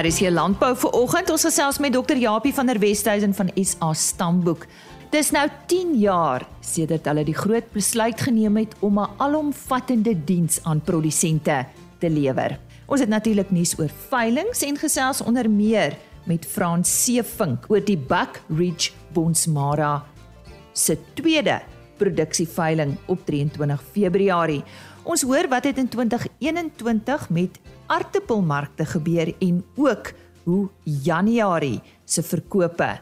RC Landbou vir oggend. Ons gesels met Dr. Japie van der Westhuizen van SA Stamboek. Dis nou 10 jaar sedert hulle die groot besluit geneem het om 'n alomvattende diens aan produsente te lewer. Ons het natuurlik nuus oor veilinge en gesels onder meer met Frans Seevink oor die Buck Ridge Bonsmara se tweede produksieveiling op 23 Februarie. Ons hoor wat het in 2021 met aartappelmarkte gebeur en ook hoe Januarie se verkope.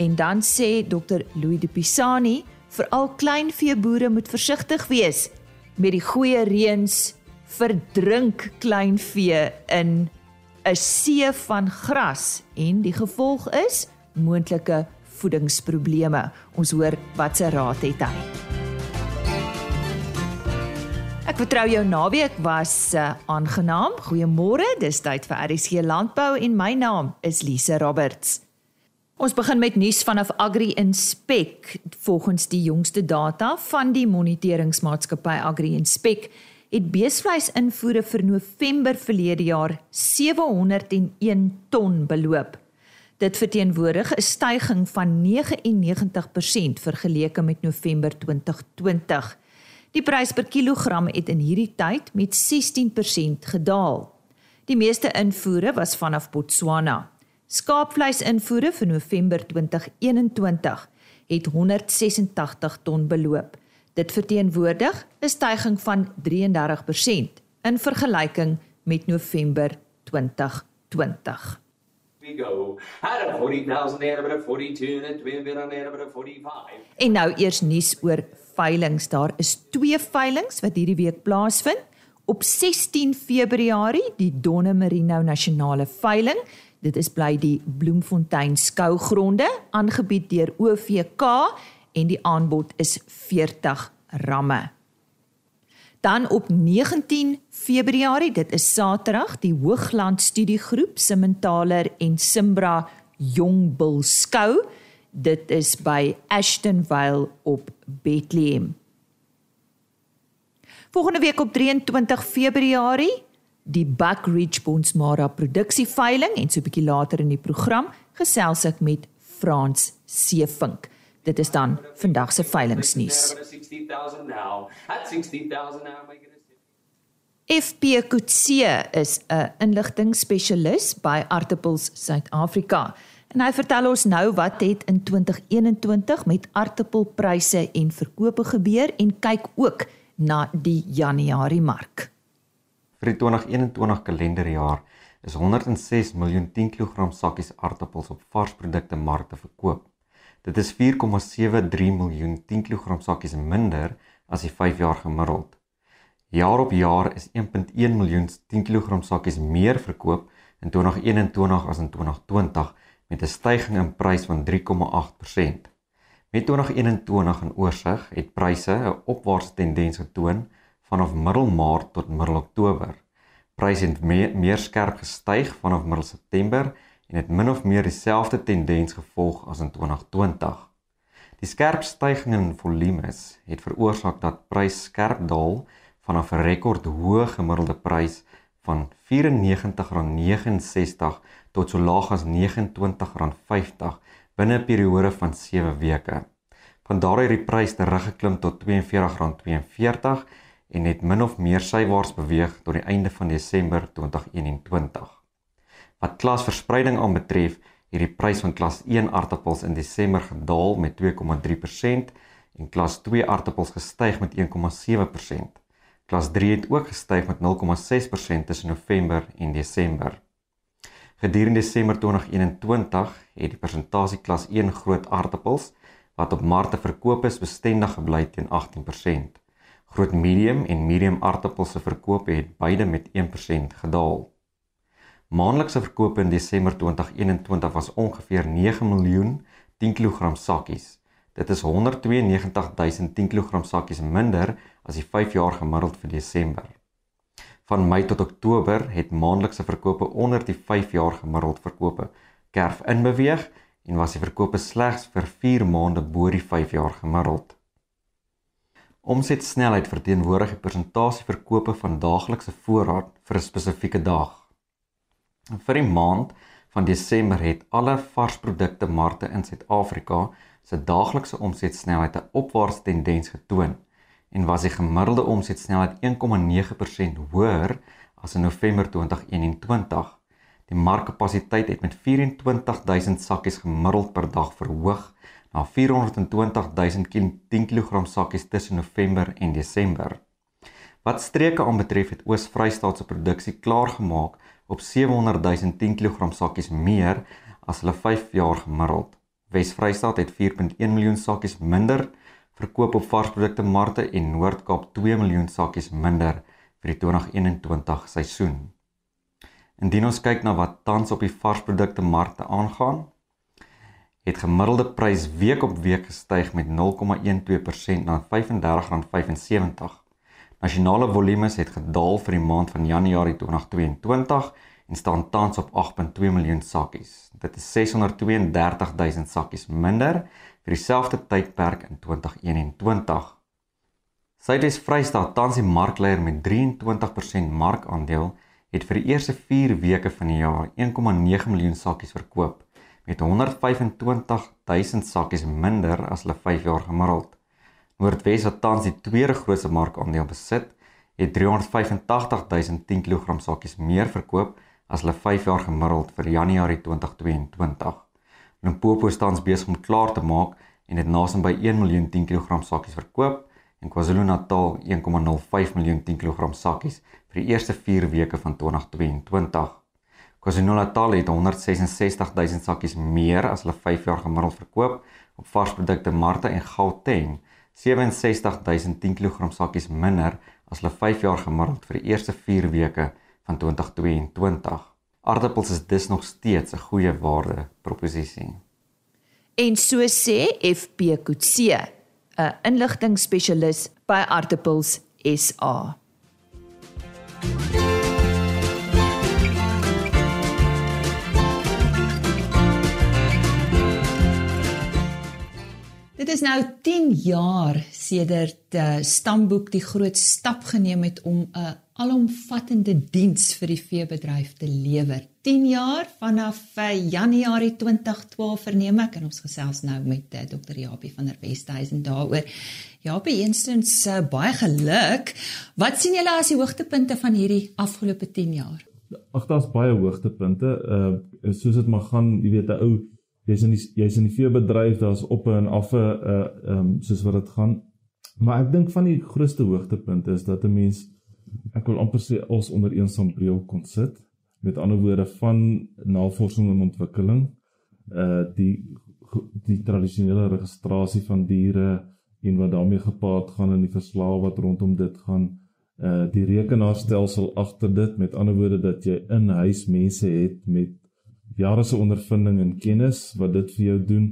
En dan sê Dr Louis de Pisani vir al kleinveeboere moet versigtig wees met die goeie reëns verdrink kleinvee in 'n see van gras en die gevolg is moontlike voedingsprobleme. Ons hoor wat se raad het hy. Ek vertrou jou naweek was uh, aangenaam. Goeiemôre. Dis tyd vir RSC Landbou en my naam is Lise Roberts. Ons begin met nuus vanaf Agri Inspek. Volgens die jongste data van die moniteringsmaatskappy Agri Inspek het beesvleisinvoere vir November verlede jaar 701 ton beloop. Dit verteenwoordig 'n stygings van 99% vergeleke met November 2020. Die prys per kilogram het in hierdie tyd met 16% gedaal. Die meeste invoere was vanaf Botswana. Skaapvleisinvoere vir November 2021 het 186 ton beloop. Dit verteenwoordig 'n stygings van 33% in vergelyking met November 2020. Go. Had a 40,000 there but a 42 and a twin bit on there but a 45. En nou eers nuus oor veilinge. Daar is twee veilinge wat hierdie week plaasvind. Op 16 Februarie die Donne Merino Nasionale Veiling. Dit is bly die Bloemfontein skougronde aangebied deur OVK en die aanbod is 40 ramme. Dan op 19 Februarie, dit is Saterdag, die Hoogland Studiegroep Simmentaler en Simbra Jongbul skou dit is by Ashton Vale op Bethlehem. Volgende week op 23 Februarie die Buck Ridge Bonsmara produksieveiling en so 'n bietjie later in die program gesels ek met Frans Seevink. Dit is dan vandag se veilingsnuus. FP Kutse is 'n inligtingspesialis by Artappels Suid-Afrika. En hy vertel ons nou wat het in 2021 met aartappelpryse en verkope gebeur en kyk ook na die Januarie mark. Vir die 2021 kalenderjaar is 106 miljoen 10 kg sakkies aartappels op varsprodukte markte verkoop. Dit is 4,73 miljoen 10 kg sakkies minder as die 5 jaar gemiddeld. Jaar op jaar is 1.1 miljoen 10 kg sakkies meer verkoop in 2021 as in 2020 met 'n stygings in prys van 3,8%. Met 2021 in oorsig het pryse 'n opwaartse tendens getoon vanaf middel Maart tot middel Oktober. Pryse het meer, meer skerp gestyg vanaf middel September en het min of meer dieselfde tendens gevolg as in 2020. Die skerp stygings in volumes het veroorsaak dat prys skerp daal vanaf 'n rekordhoë gemiddelde prys van R94.69 tot so laag as R29.50 binne 'n periode van 7 weke. Van daar het die prys teruggeklim tot R42.42 en het min of meer sywaarts beweeg tot die einde van Desember 2021. Wat klasverspreiding aanbetref, het die prys van klas 1 aartappels in Desember gedaal met 2,3% en klas 2 aartappels gestyg met 1,7%. Klas 3 het ook gestyg met 0,6% tussen November en Desember. Gedurende Desember 2021 het die persentasie klas 1 groot aardappels wat op markte verkoop is bestendig gebly teen 18%. Groot medium en medium aardappels se verkope het beide met 1% gedaal. Maandelikse verkope in Desember 2021 was ongeveer 9 miljoen 10 kg sakkies. Dit is 192 000 10 kg sakkies minder as die 5 jaar gemiddeld vir Desember. Van Mei tot Oktober het maandelikse verkope onder die 5 jaar gemiddeld verkope kerf inbeweeg en was die verkope slegs vir 4 maande bo die 5 jaar gemiddeld. Omsetsnelheid verteenwoordig die persentasie verkope van daaglikse voorraad vir 'n spesifieke dag. Vir die maand van Desember het alle varsprodukte markte in Suid-Afrika se daaglikse omsetsnelheid 'n opwaartse tendens getoon en was die gemiddelde omsetsnelheid 1,9% hoër as in November 2021. Die markkapasiteit het met 24000 sakkies gemiddeld per dag verhoog na 420000 10 kg sakkies tussen November en Desember. Wat streke aanbetref het Oos-Vrystaat se produksie klaargemaak op 700 000 10 kg sakkies meer as hulle 5 jaar gemiddeld. Wes-Vrystaat het 4.1 miljoen sakkies minder verkoop op varsprodukte markte en Noord-Kaap 2 miljoen sakkies minder vir die 2021 seisoen. Indien ons kyk na wat tans op die varsprodukte markte aangaan, het gemiddelde prys week op week gestyg met 0,12% na R35.75. Nasionale volumes het gedaal vir die maand van Januarie 2022 en staan tans op 8.2 miljoen sakkies. Dit is 632 000 sakkies minder vir dieselfde tydperk in 2021. Suides Vrystaat tans die markleier met 23% markandeel het vir die eerste 4 weke van die jaar 1,9 miljoen sakkies verkoop met 125 000 sakkies minder as hulle 5 jaar gemiddeld. Noordwes wat tans die tweede grootste markandeel besit, het 385 000 10 kg sakkies meer verkoop as hulle 5 jaar gemiddeld vir Januarie 2022. Limpopo tans besig om klaar te maak en het naasien by 1 miljoen 10 kg sakkies verkoop en KwaZulu-Natal 1,05 miljoen 10 kg sakkies vir die eerste 4 weke van 2022. KwaZulu-Natal het 166 000 sakkies meer as hulle 5 jaar gemiddeld verkoop op varsprodukte markte en Gauteng 67000 10 kg sakkies minder as hulle 5 jaar gemiddeld vir die eerste 4 weke van 2022. Aardappels is dus nog steeds 'n goeie waarde proposisie. En so sê FP Kutse, 'n inligtingspesialis by Aardappels SA. Dit is nou 10 jaar sedert uh, Stamboek die groot stap geneem het om 'n alomvattende diens vir die veebedryf te lewer. 10 jaar vanaf uh, Januarie 2012 verneem ek en ons gesels nou met uh, Dr. Japie van der Westhuizen daaroor. Japie, eerstens uh, baie geluk. Wat sien julle as die hoogtepunte van hierdie afgelope 10 jaar? Ag, daar's baie hoogtepunte. Uh soos dit maar gaan, jy weet, 'n ou jy's in die jy's in die veebedryf, daar's op en af 'n uh ehm um, soos wat dit gaan. Maar ek dink van die grootste hoogtepunte is dat 'n mens ek wil amper sê ons onder een sambreel kon sit. Met ander woorde van navorsing en ontwikkeling, uh die die tradisionele registrasie van diere en wat daarmee gepaard gaan in die verslae wat rondom dit gaan uh die rekenaarstelsel agter dit met ander woorde dat jy in huis mense het met jare se ondervinding en kennis wat dit vir jou doen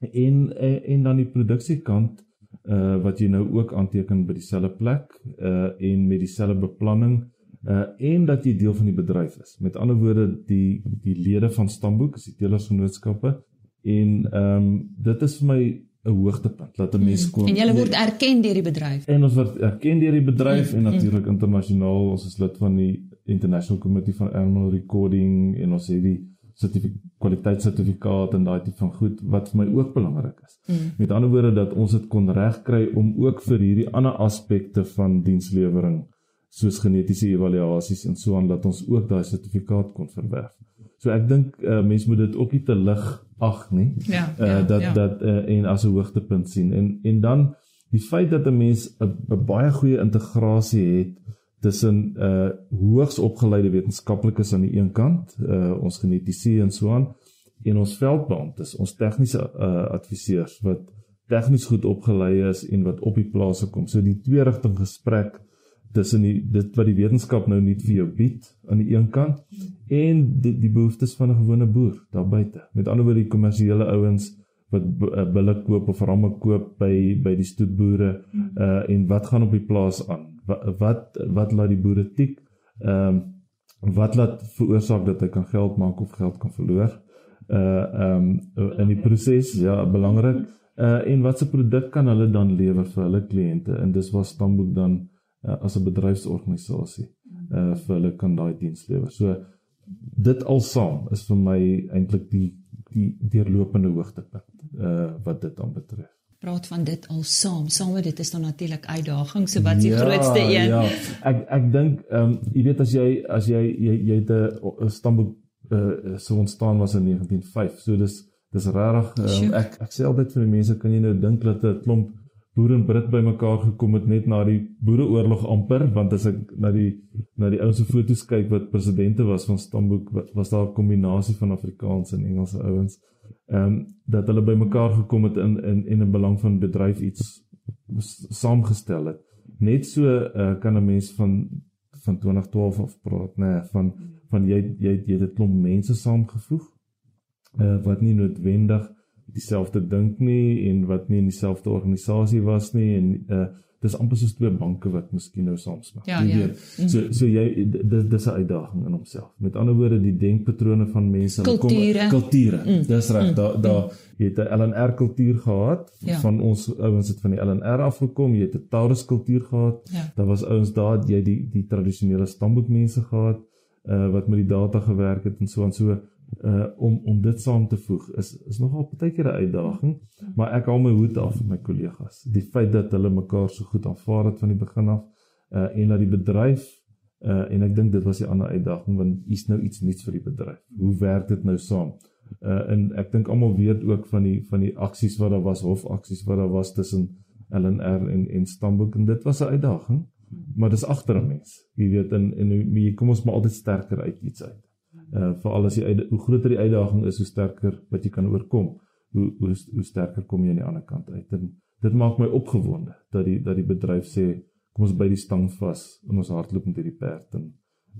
en eh, en dan die produksiekant uh wat jy nou ook aanteken by dieselfde plek uh en met dieselfde beplanning uh en dat jy deel van die bedryf is. Met ander woorde die die lede van Stamboek, is die telersgenootskappe en ehm um, dit is vir my 'n hoogtepunt dat 'n mens kom. En jy word erken deur die bedryf. En ons word erken deur die bedryf en natuurlik internasionaal. Ons is lid van die International Committee for Animal Recording en ons het die kwaliteitssertifikaat en daai tipe van goed wat vir my ook belangrik is. Mm. Met ander woorde dat ons dit kon regkry om ook vir hierdie ander aspekte van dienslewering soos genetiese evaluasies en so aan dat ons ook daai sertifikaat kon verwerf. So ek dink uh, mense moet dit ook nie te lig ag nie. Ja, uh, ja, dat ja. dat uh, en as 'n hoogtepunt sien en en dan die feit dat 'n mens 'n baie goeie integrasie het tussen uh hoogs opgeleide wetenskaplikes aan die een kant, uh ons genetiese en so aan en ons veldbeamptes, ons tegniese uh adviseurs wat tegnies goed opgelei is en wat op die plase kom. So die twee rigting gesprek tussen die dit wat die wetenskap nou net vir jou bied aan die een kant en die, die behoeftes van 'n gewone boer daar buite. Met ander woorde die kommersiële ouens wat bulle koop of ramme koop by by die stoetboere uh en wat gaan op die plaas aan? Wat wat, laat die boere tik ehm um, wat laat veroorsaak dat hy kan geld maak of geld kan verloor? Uh ehm um, in die proses ja belangrik. Uh en watse produk kan hulle dan lewer vir hulle kliënte? En dis waar Stamboek dan uh, as 'n bedryfsorganisasie uh vir hulle kan daai diens lewer. So dit alsaam is vir my eintlik die die deurlopende hoogtepunt uh wat dit aan betref. Praat van dit al saam. Saam met dit is dan natuurlik uitdagings. So wat is die ja, grootste een? Ja. Ek ek dink ehm um, jy weet as jy as jy jy, jy het 'n stamboek uh so ontstaan was in 1905. So dis dis regtig um, ek ek sê altyd vir die mense kan jy nou dink dat 'n klomp boere en Brit bymekaar gekom het net na die boereoorlog amper want as ek na die na die ouense foto's kyk wat presidente was van Stamboek was daar 'n kombinasie van Afrikaans en Engelse ouens ehm um, dat hulle bymekaar gekom het in in en in belang van bedryf iets saamgestel het. Net so uh, kan 'n mens van van 2012 af praat nê nee, van van jy jy jy het 'n klomp mense saamgevoeg uh, wat nie noodwendig dieselfde dink nie en wat nie in dieselfde organisasie was nie en uh dis amper soos twee banke wat miskien nou saam smag. Ja, jy ja. weet. Mm. So so jy dis dis 'n uitdaging in homself. Met ander woorde die denkpatrone van mense kulture. kom kulture. Mm. Dis reg. Mm. Daar daar mm. jy het 'n LNR kultuur gehad ja. van ons ouens het van die LNR afgekom, jy het 'n Taurus kultuur gehad. Ja. Daar was ouens daar jy die die tradisionele stamboekmense gehad uh wat met die data gewerk het en so en so uh om om dit saam te voeg is is nogal baie keer 'n uitdaging, maar ek hou my hoed af met my kollegas. Die feit dat hulle mekaar so goed aanvaar het van die begin af uh en dat die bedryf uh en ek dink dit was die ander uitdaging want hier's nou iets nuuts vir die bedryf. Hoe werk dit nou saam? Uh en ek dink almal weet ook van die van die aksies wat daar was, hofaksies wat daar was tussen LNR en en Stamboek en dit was 'n uitdaging, maar dis agter 'n mens. Jy weet en en jy kom ons maar altyd sterker uit iets uit uh veral as jy hoe groter die uitdaging is, hoe sterker wat jy kan oorkom, hoe hoe hoe sterker kom jy aan die ander kant uit. En dit maak my opgewonde dat die dat die bedryf sê kom ons by die stang vas en ons hardloop met hierdie perd en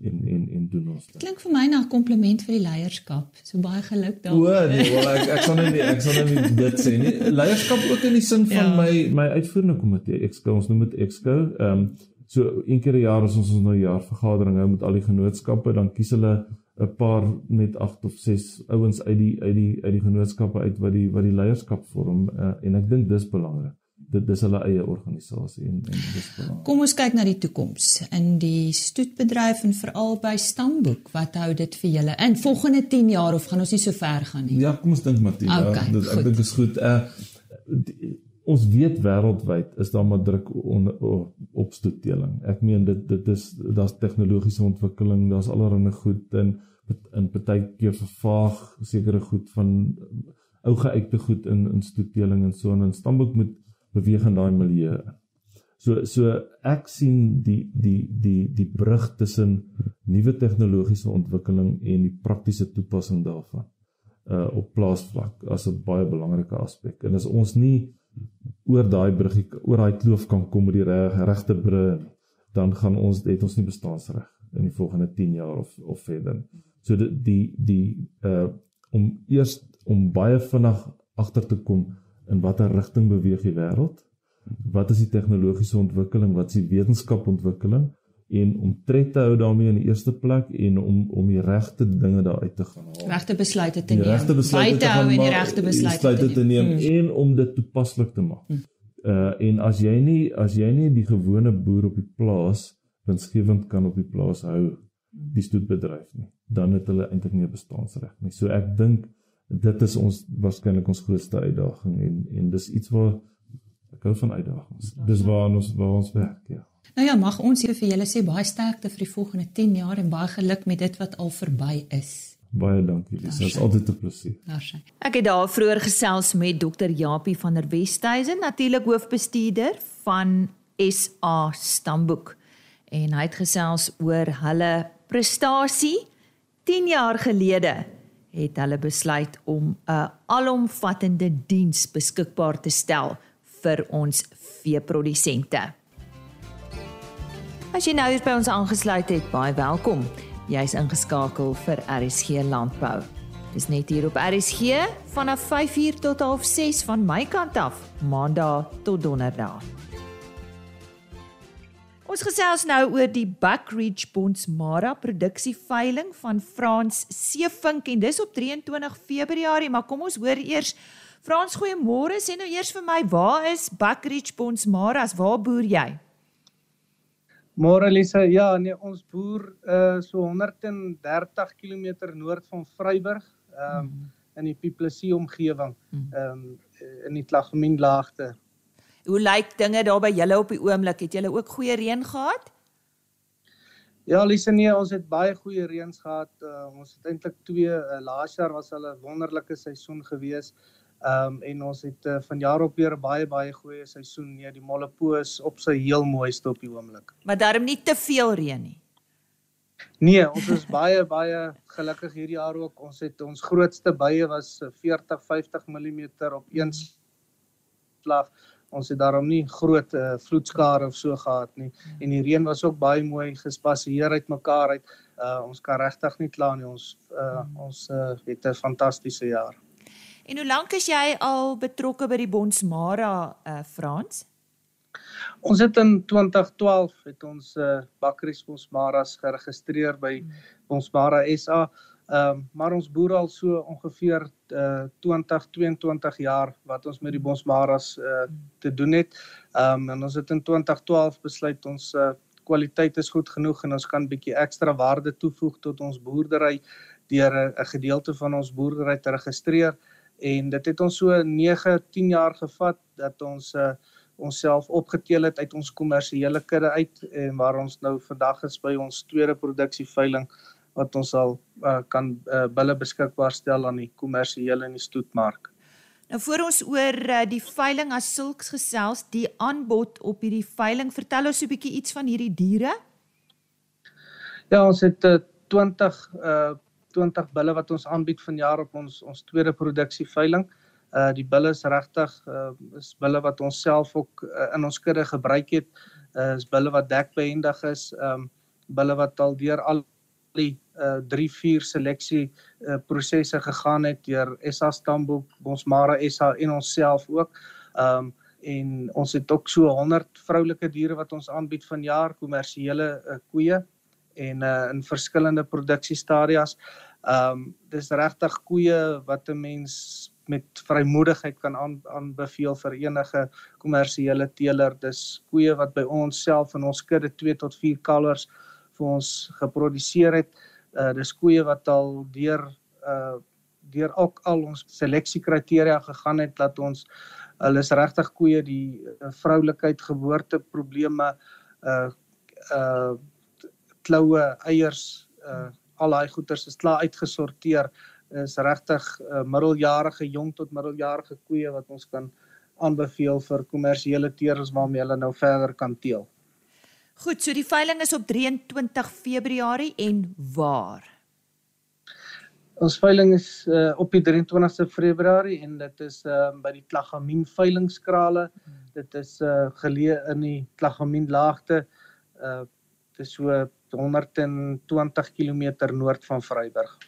en en en doen ons dit. Klink vir my na 'n kompliment vir die leierskap. So baie geluk daar. O nee, wel ek ek sal net ek sal net dit sê nie. Leierskap ook in die sin van ja. my my uitvoerende komitee. Ek skou ons noem dit Exco. Ehm um, so een keer 'n jaar as ons ons nou jaarvergadering hou met al die genootskappe, dan kies hulle 'n paar net 8 of 6 ouens uit die uit die uit die genootskappe uit wat die wat die leierskap vorm uh, en ek dink dis belangrik. Dit dis hulle eie organisasie en en dis belangrik. Kom ons kyk na die toekoms in die stoetbedryf en veral by Stamboek. Wat hou dit vir julle in volgende 10 jaar of gaan ons nie so ver gaan nie? Ja, kom ons dink Matilda. Okay, dit ek dink is goed. Uh die, ons weet wêreldwyd is daar maar druk onder op stoetteling. Ek meen dit dit is daar's tegnologiese ontwikkeling, daar's allerlei goed en in baie keer vervaag sekere goed van ou geuite goed in in stoeteling en so en in Stamboek moet beweeg in daai milieu. So so ek sien die die die die brug tussen nuwe tegnologiese ontwikkeling en die praktiese toepassing daarvan uh op plaasvlak as 'n baie belangrike aspek. En as ons nie oor daai bruggie oor daai kloof kan kom met die regte brug dan gaan ons het ons nie bestaanreg in die volgende 10 jaar of of verder. So die die die uh om eers om baie vinnig agter te kom in watter rigting beweeg die wêreld? Wat is die tegnologiese ontwikkeling? Wat is die wetenskapontwikkeling? En om tred te hou daarmee in die eerste plek en om om die regte dinge daar uit te gaan haal. Regte besluite te neem. Regte besluite te hou en die regte besluite te, te neem hmm. en om dit toepaslik te maak. Hmm. Uh en as jy nie as jy nie die gewone boer op die plaas winsgewend kan op die plaas hou die stoetbedryf nie dan het hulle eintlik nie 'n bestaansreg nie. So ek dink dit is ons waarskynlik ons grootste uitdaging en en dis iets waar ek hou van uitdagings. Dis waar ons waar ons werk, ja. Nou ja, mag ons hier vir julle sê baie sterkte vir die volgende 10 jaar en baie geluk met dit wat al verby is. Baie dankie. Dit is altyd 'n plesier. Daarsy. Ek het daar vroeër gesels met Dr. Japie van der Westhuizen, natuurlik hoofbestuurder van SA Stamboek. En hy het gesels oor hulle prestasie 10 jaar gelede het hulle besluit om 'n alomvattende diens beskikbaar te stel vir ons veeprodusente. As jy nou hier by ons aangesluit het, baie welkom. Jy's ingeskakel vir RSG Landbou. Dis net hier op RSG vanaf 5uur tot 6:30 van my kant af, Maandag tot Donderdag. Ons gesels nou oor die Buckridge Bonsmara produksieveiling van Frans Seevink en dis op 23 Februarie, maar kom ons hoor eers Frans, goeiemôre. Sê nou eers vir my, waar is Buckridge Bonsmara? Waar boer jy? Môre Lisa, ja, nee, ons boer uh so 130 km noord van Vryburg, ehm um, mm. in die Piplessie omgewing, mm. ehm um, in die Klagmin laagte. Hoe lyk dinge daar by julle op die oomblik? Het julle ook goeie reën gehad? Ja, Lisa, nee, ons het baie goeie reëns gehad. Uh, ons het eintlik twee uh, laas jaar was hulle wonderlike seisoen gewees. Ehm um, en ons het uh, van jaar op weer baie baie goeie seisoen. Nee, die Mollepoos op sy heel mooiste op die oomblik. Maar daarom nie te veel reën nie. Nee, ons is baie baie gelukkig hierdie jaar ook. Ons het ons grootste bye was 40 50 mm op een slag. Ons het daarom nie groot uh, vloedskade of so gehad nie. En die reën was ook baie mooi gespasseer uit mekaar uit. Uh, ons kan regtig nie kla nie. Ons uh, ons uh, het 'n fantastiese jaar. En hoe lank is jy al betrokke by die Bonsmara uh Frans? Ons het in 2012 het ons uh Bakkeries Bonsmaras geregistreer by Bonsmara SA. Ehm um, maar ons boer al so ongeveer uh 20 22 jaar wat ons met die Bonsmaras uh te doen het. Ehm um, en ons het in 2012 besluit ons uh kwaliteit is goed genoeg en ons kan bietjie ekstra waarde toevoeg tot ons boerdery deur 'n gedeelte van ons boerdery te registreer en dit het ons so 9 10 jaar gevat dat ons uh, onsself opgeteel het uit ons kommersiële kudde uit en waar ons nou vandag is by ons tweede produksieveiling wat ons al uh, kan uh, bulle beskikbaar stel aan die kommersiële en die stoetmark. Nou voor ons oor uh, die veiling as sulks gesels, die aanbod op hierdie veiling, vertel ons 'n bietjie iets van hierdie diere. Ja, ons het uh, 20 uh 20 bulle wat ons aanbied vanjaar op ons ons tweede produksie veiling. Uh die bulle is regtig uh is bulle wat ons self ook uh, in ons kudde gebruik het. Uh is bulle wat dekbehendig is. Um bulle wat al deur al die uh 3 4 seleksie uh prosesse gegaan het deur SA Stamboek, Bonsmara SA en onsself ook. Um en ons het ook so 100 vroulike diere wat ons aanbied vanjaar, kommersiële uh, koeie en uh in verskillende produksiestadiums. Ehm um, dis regtig koeie wat 'n mens met vrymoedigheid kan aan, aanbeveel vir enige kommersiële teeler. Dis koeie wat by ons self in ons kudde 2 tot 4 kalvers vir ons geproduseer het. Uh dis koeie wat al deur uh deur ook al ons seleksiekriteria gegaan het dat ons hulle is regtig koeie die uh, vroulikheid geboorte probleme uh uh kloue eiers uh al daai goeders is klaar uitgesorteer is regtig uh, middeljarige jong tot middeljarige koeie wat ons kan aanbeveel vir kommersiële teerders waarmee hulle nou verder kan teel. Goed, so die veiling is op 23 Februarie en waar? Ons veiling is uh, op die 23ste Februarie en dit is uh, by die Klagamin veilingskrale. Hmm. Dit is uh, geleë in die Klagamin laagte. Uh dit is so 120 km noord van Vryburg.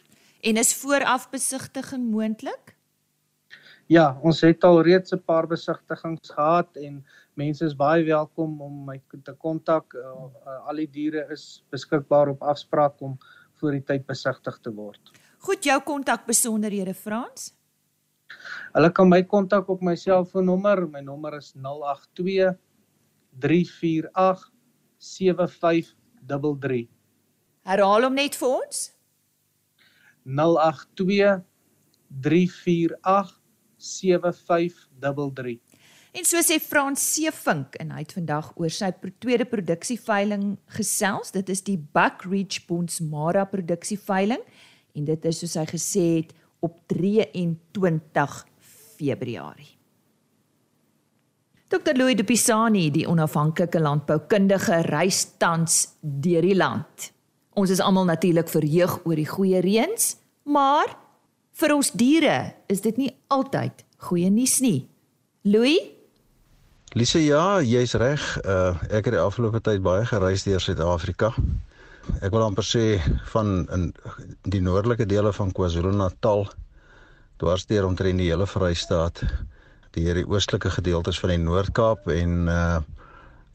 En is vooraf besigtiging moontlik? Ja, ons het al reeds 'n paar besigtigings gehad en mense is baie welkom om my te kontak. Uh, uh, al die diere is beskikbaar op afspraak om voor die tyd besigtig te word. Goed, jou kontak besonderhede Frans? Hulle kan my kontak op my selfoonnommer. My nommer is 082 348 75 33. Herhaal hom net vir ons. 082 348 7533. En so sê Frans Seevink en hy het vandag oor sy tweede produksieveiling gesels. Dit is die Buck Ridge Bonsmara produksieveiling en dit is soos hy gesê het op 23 Februarie. Dr Louis de Pisani, die onafhanklike landboukundige, reis tans deur die land. Ons is almal natuurlik verheug oor die goeie reëns, maar vir ons diere is dit nie altyd goeie nuus nie. Louis? Lise, ja, jy's reg. Uh ek het die afgelope tyd baie gereis deur Suid-Afrika. Ek wil amper sê van in die noordelike dele van KwaZulu-Natal dwarsteer omtrent die hele Vrystaat deur die oostelike gedeeltes van die Noord-Kaap en uh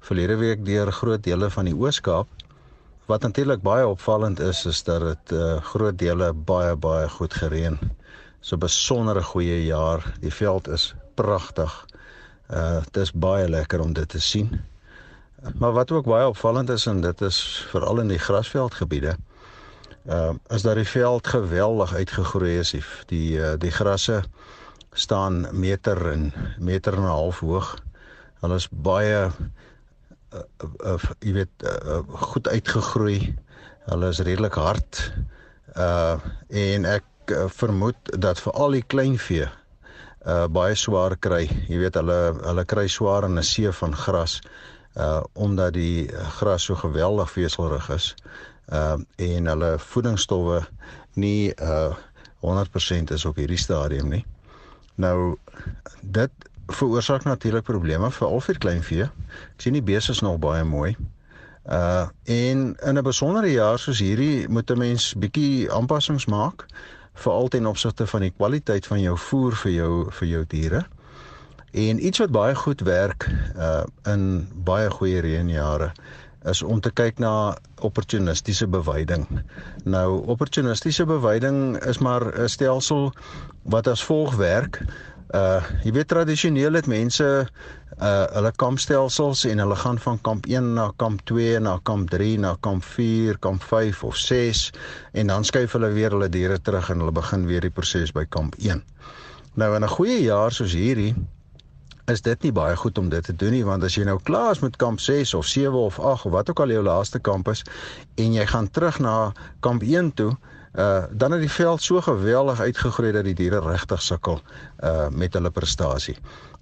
verlede week deur groot dele van die Oos-Kaap. Wat natuurlik baie opvallend is is dat dit uh groot dele baie baie goed gereën. So 'n besondere goeie jaar. Die veld is pragtig. Uh dit is baie lekker om dit te sien. Maar wat ook baie opvallend is en dit is veral in die grasveldgebiede, uh is dat die veld geweldig uitgegroei is. Die uh, die grasse staan meter en meter en 'n half hoog. Hulle is baie uh, uh, jy weet uh, goed uitgegroei. Hulle is redelik hard. Uh en ek uh, vermoed dat vir al die kleinvee uh baie swaar kry. Jy weet hulle hulle kry swaar in 'n see van gras uh omdat die gras so geweldig veselrig is uh en hulle voedingsstowwe nie uh 100% is op hierdie stadium nie. Nou dit veroorsaak natuurlik probleme vir al vir kleinvee. Ek sien die beeste is nog baie mooi. Uh en in 'n besondere jaar soos hierdie moet 'n mens bietjie aanpassings maak veral ten opsigte van die kwaliteit van jou voer vir jou vir jou diere. En iets wat baie goed werk uh in baie goeie reënjare is om te kyk na opportunistiese beweiding. Nou opportunistiese beweiding is maar 'n stelsel wat as volg werk. Uh jy weet tradisioneel het mense uh hulle kampstelsels en hulle gaan van kamp 1 na kamp 2 na kamp 3 na kamp 4, kamp 5 of 6 en dan skuif hulle weer hulle diere terug en hulle begin weer die proses by kamp 1. Nou in 'n goeie jaar soos hierdie is dit nie baie goed om dit te doen nie want as jy nou klaar is met kamp 6 of 7 of 8 of wat ook al jou laaste kamp is en jy gaan terug na kamp 1 toe uh dan het die veld so geweldig uitgegroei dat die diere regtig sukkel uh met hulle prestasie.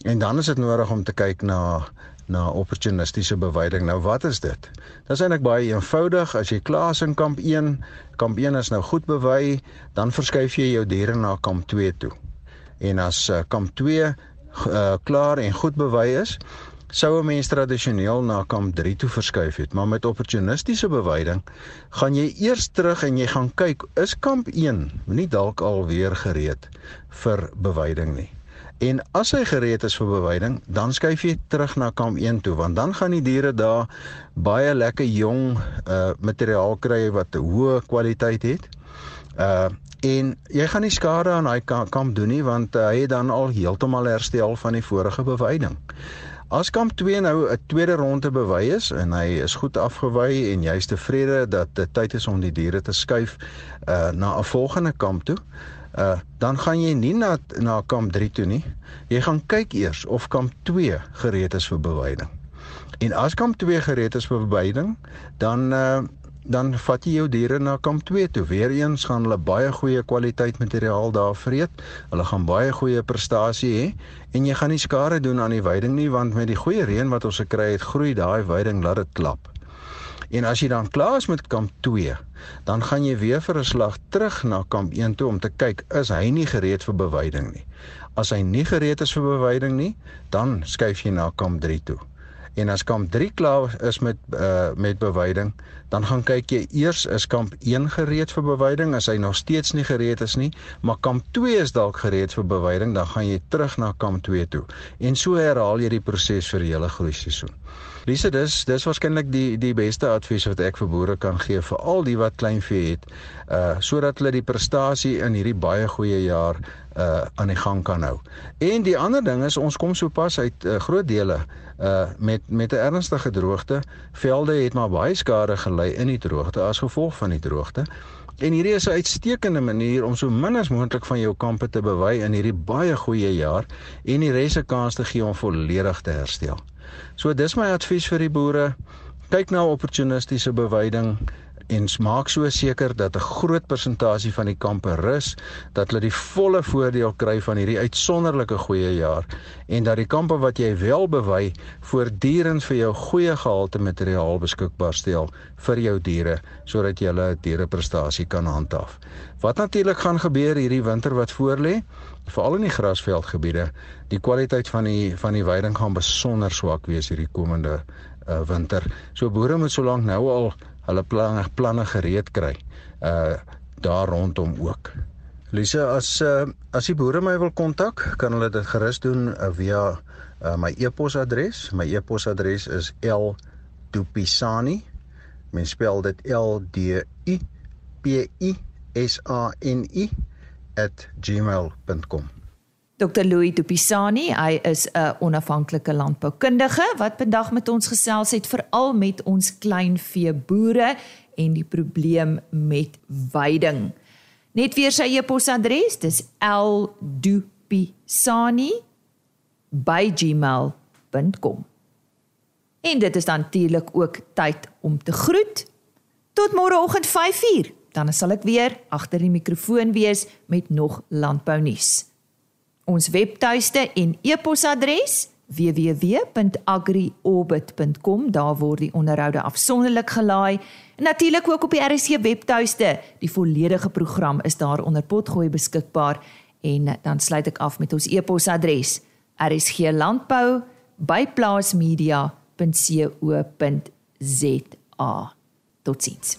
En dan is dit nodig om te kyk na na opportunistiese beweiding. Nou wat is dit? Dit is eintlik baie eenvoudig. As jy klaar is in kamp 1, kamp 1 is nou goed bewei, dan verskuif jy jou diere na kamp 2 toe. En as uh, kamp 2 uh, klaar en goed bewys is, sou 'n mens tradisioneel na kamp 3 toe verskuif het, maar met opportunistiese bewyding gaan jy eers terug en jy gaan kyk, is kamp 1 nie dalk alweer gereed vir bewyding nie. En as hy gereed is vir bewyding, dan skuif jy terug na kamp 1 toe want dan gaan die diere daar baie lekker jong uh materiaal kry wat 'n hoë kwaliteit het. Uh en jy gaan nie skade aan daai kamp doen nie want uh, hy het dan al heeltemal herstel van die vorige bewyding. As kamp 2 nou 'n tweede ronde bewy is en hy is goed afgewy en jy's tevrede dat dit tyd is om die diere te skuif uh na 'n volgende kamp toe, uh dan gaan jy nie na na kamp 3 toe nie. Jy gaan kyk eers of kamp 2 gereed is vir bewyding. En as kamp 2 gereed is vir bewyding, dan uh dan vat jy jou diere na kamp 2 toe. Weereens gaan hulle baie goeie kwaliteit materiaal daar vreet. Hulle gaan baie goeie prestasie hê en jy gaan nie skade doen aan die veiding nie want met die goeie reën wat ons gekry het, groei daai veiding laat dit klap. En as jy dan klaar is met kamp 2, dan gaan jy weer vir 'n slag terug na kamp 1 toe om te kyk is hy nie gereed vir beweiding nie. As hy nie gereed is vir beweiding nie, dan skuif jy na kamp 3 toe. En as kamp 3 klaar is met uh met bewyding, dan gaan kyk jy eers is kamp 1 gereed vir bewyding, as hy nog steeds nie gereed is nie, maar kamp 2 is dalk gereed vir bewyding, dan gaan jy terug na kamp 2 toe. En so herhaal jy die proses vir die hele groei seisoen. Lise, dis dis waarskynlik die die beste advies wat ek vir boere kan gee vir al die wat kleinvee het, uh sodat hulle die prestasie in hierdie baie goeie jaar uh aan die gang kan hou. En die ander ding is ons kom so pas uit uh, groot dele uh met met 'n ernstige droogte. Velde het maar baie skade gely in die droogte as gevolg van die droogte. En hierdie is 'n uitstekende manier om so min as moontlik van jou kampe te bewy in hierdie baie goeie jaar en die res 'n kans te gee om volledig te herstel. So dis my advies vir die boere. Kyk na opportunistiese bewyding en maak so seker dat 'n groot persentasie van die kampe rus, dat hulle die volle voordeel kry van hierdie uitsonderlike goeie jaar en dat die kampe wat jy wel bewy voortdurend vir jou goeie gehalte materiaal beskikbaar stel vir jou diere sodat jy hulle diereprestasie kan handhaaf. Wat natuurlik gaan gebeur hierdie winter wat voorlê, veral in die grasveldgebiede, die kwaliteit van die van die weiding gaan besonder swak wees hierdie komende uh, winter. So boere moet solank nou al hulle planne planne gereed kry uh daar rondom ook. Lise, as uh, as die boere my wil kontak, kan hulle dit gerus doen uh, via uh, my e-posadres. My e-posadres is l.dupisani. Mens spel dit L D U P I S A N I @gmail.com. Dr Louis Dupisani, hy is 'n onafhanklike landboukundige wat vandag met ons gesels het veral met ons kleinvee boere en die probleem met veiding. Net weer sy e-posadres, dis ldupisani@gmail.com. En dit is natuurlik ook tyd om te groet. Tot môreoggend 5:00, dan sal ek weer agter die mikrofoon wees met nog landbou nuus. Ons webtuiste en e-posadres www.agriorbit.com daar word die onderhoude afsonderlik gelaai. En natuurlik ook op die RSC webtuiste. Die volledige program is daar onder potgooi beskikbaar. En dan sluit ek af met ons e-posadres rsglandbou@plaasmedia.co.za totsiens